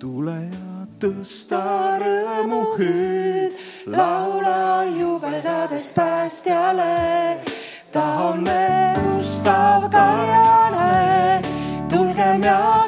tule ja tõsta rõõmu hüüd, laula jubeldades päästjale. ta on meie ustav karjane, tulgem ja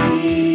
You.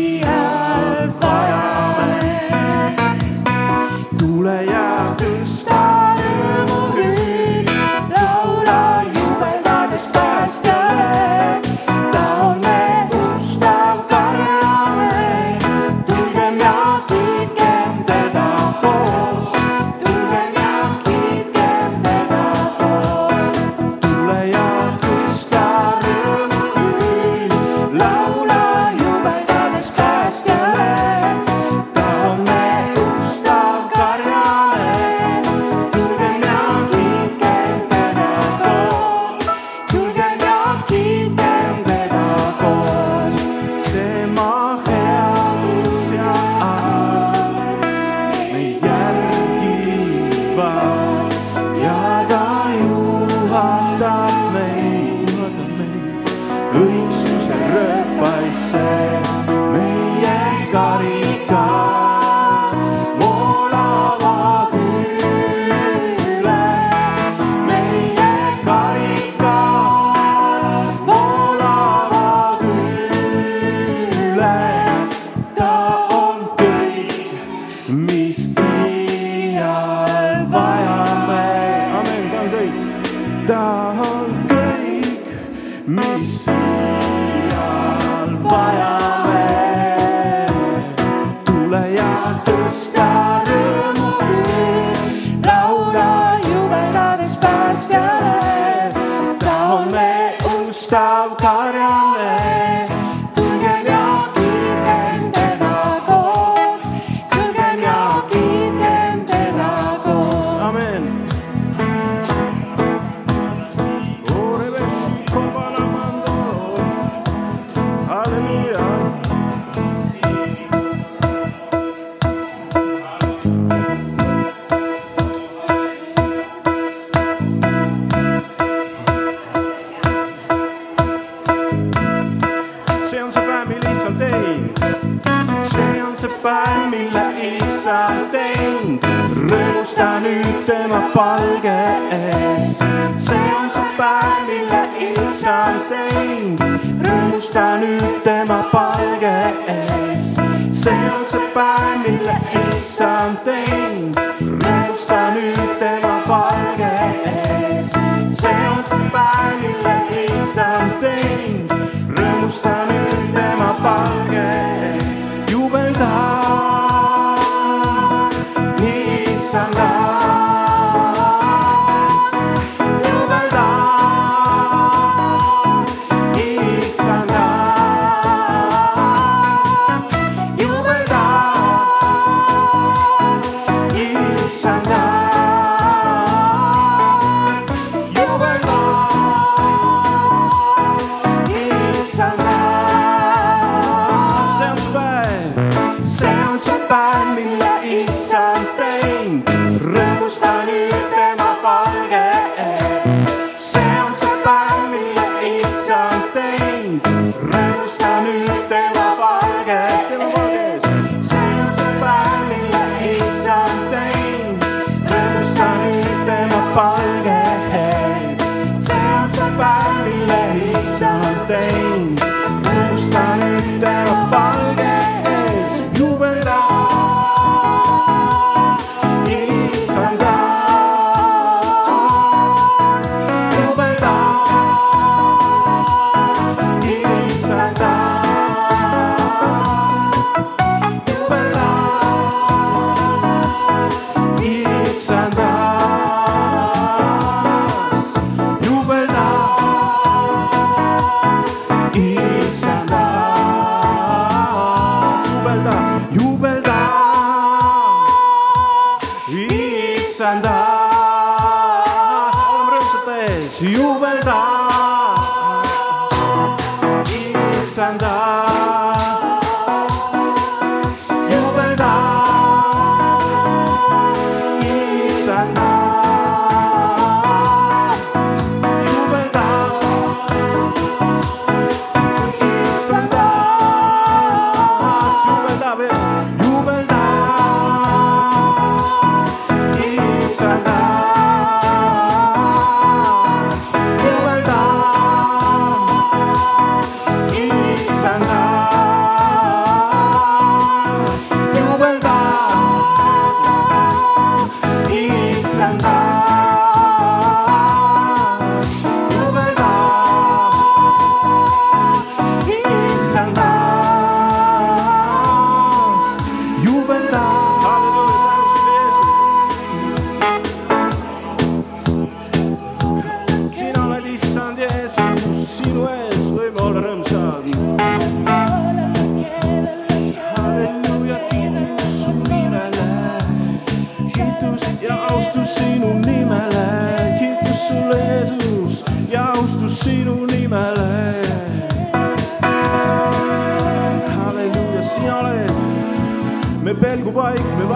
Teinud, rõõmusta nüüd tema palge ees. see on see päev, mille issand teinud,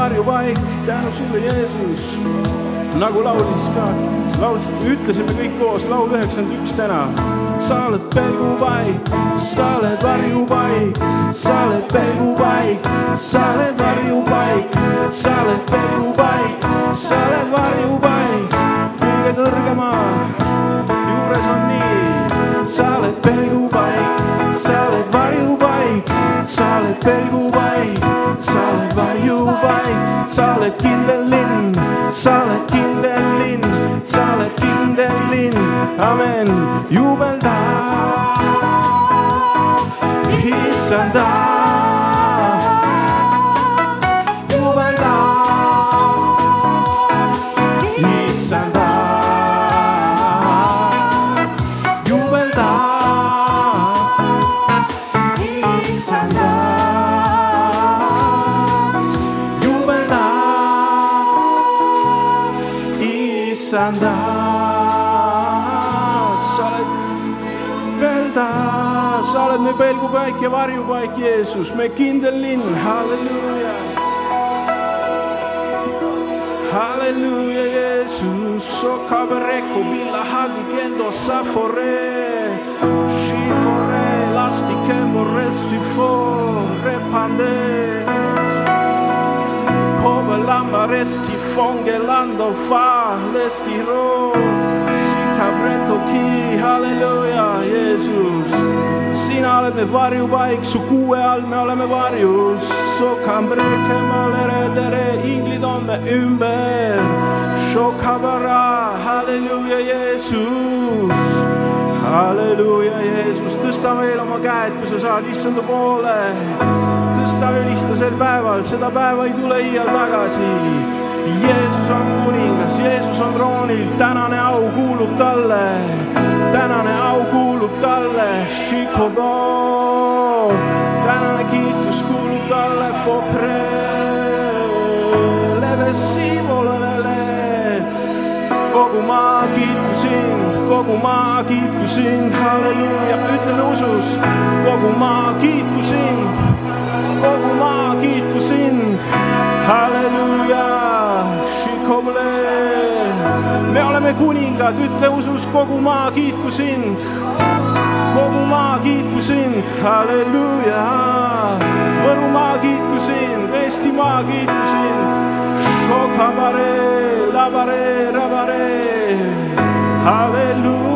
varjupaik, tänu sulle, Jeesus. nagu laulis ka, laulis, ütlesime kõik koos laul üheksakümmend üks täna. sa oled pelgupaik, sa oled varjupaik, sa oled pelgupaik, sa oled varjupaik, sa oled pelgupaik, sa oled varjupaik, oled kindel linn, sa oled kindel linn, sa oled kindel linn, amen, jubelda, issanda. jubelda, issanda, jubelda issandas, issandas, sa oled jubelda, sa oled me pelgupaik ja varjupaik, Jeesus, me kindel linn, halleluuja. Halleluja, Jeesus, sokabereko bilahagi kendo safore, shifore, lastikemo restifo, repande, come lamba resti fongelando fa lesti ro Shikabreto ki halleluuja Jeesus sina oled me varjupaik su kuue all me oleme varjus Sokambreke malere tere inglid on me ümber Shokabara halleluuja Jeesus halleluuja Jeesus tõsta veel oma käed kui sa saad issanda poole tõsta ülistusel päeval, seda päeva ei tule iial tagasi. Jeesus on kuningas, Jeesus on troonil, tänane au kuulub talle, tänane au kuulub talle, tänane kiitus kuulub talle, kogu maa kiitku sind, kogu maa kiitku sind, halleluuja, ütleme usus, kogu maa kiitku sind kogu maa kiitku sind, halleluuja, šikoble. me oleme kuningad, ütle usus, kogu maa kiitku sind, kogu maa kiitku sind, halleluuja. Võrumaa kiitku sind, Eestimaa kiitku sind, šokabare, labare, rabare, halleluuja,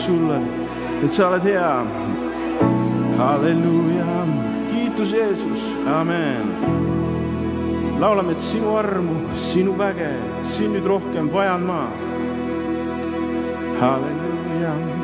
sulle, et sa oled hea. halleluuja, kiitus Jeesus, amen. laulame, et sinu armu, sinu väge, sind nüüd rohkem vajan ma. halleluuja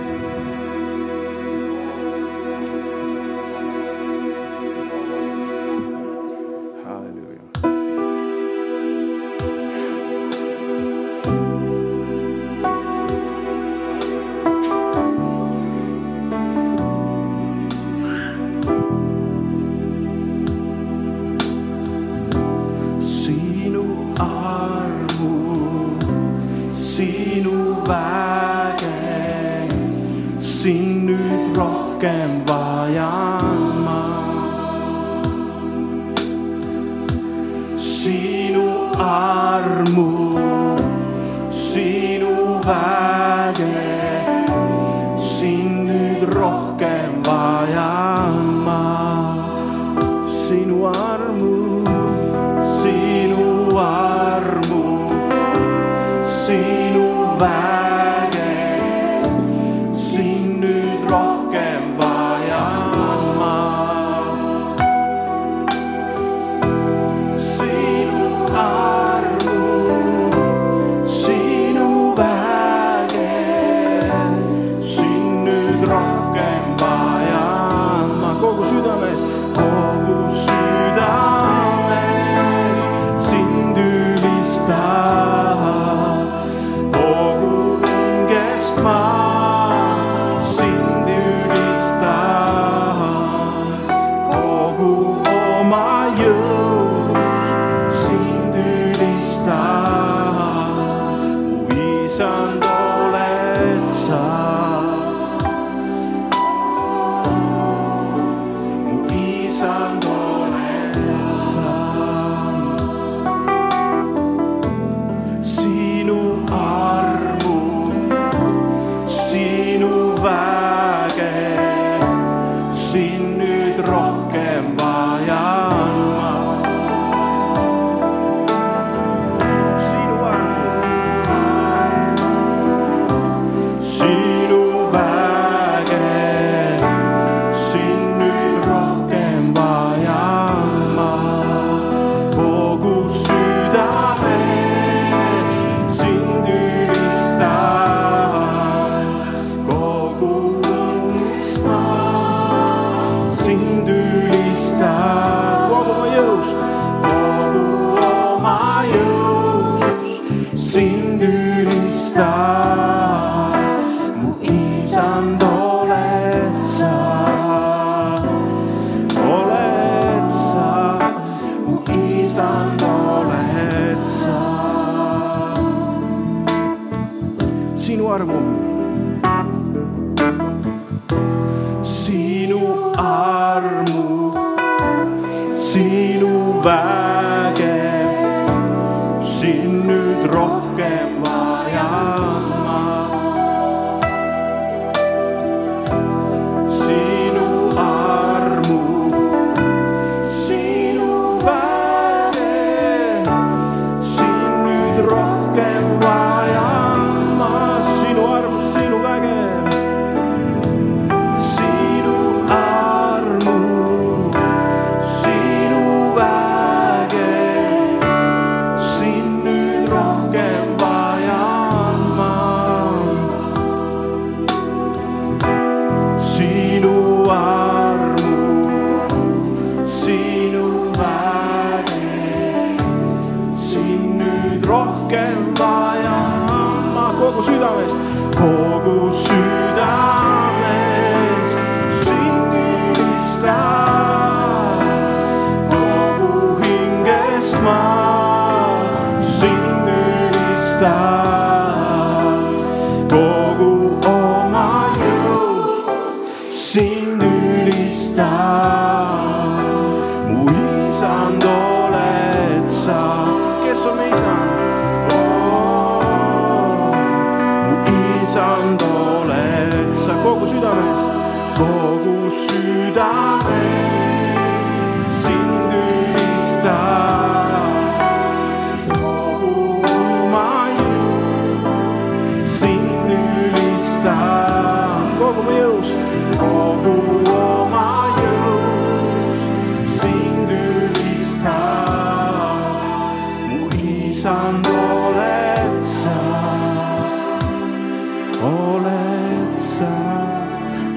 südamest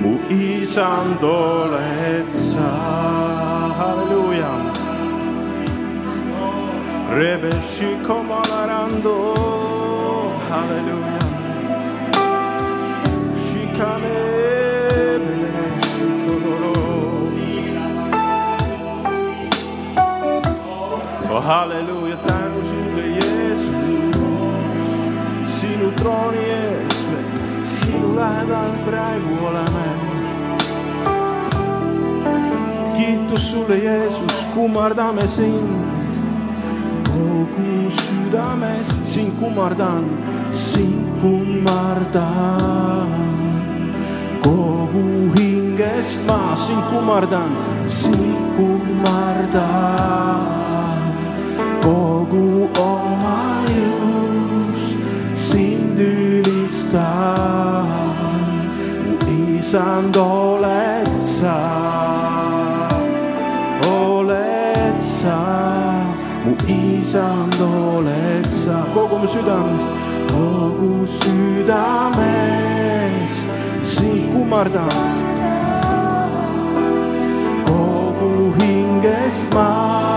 mu isand oled sa, halleluuja. Rebeshi komalarando, halleluuja. Shikane bereshi kodoro. Oh halleluuja, tänu sulle Jeesus, sinu trooni ees me sinu lähedal praegu oleme. Kiitus sulle Jeesus, kummardame sind kogu südamest, sind kummardan, sind kummardan. kogu hingest ma sind kummardan, sind kummardan. kogu oma jõust sind ülistan, mu isand oled sa, südamest, kogu südamest sind kummardan. kogu hingest ma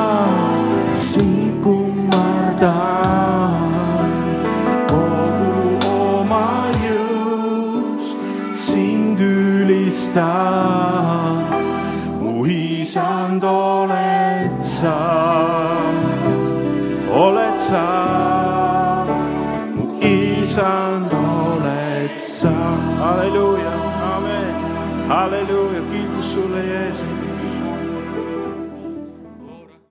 oled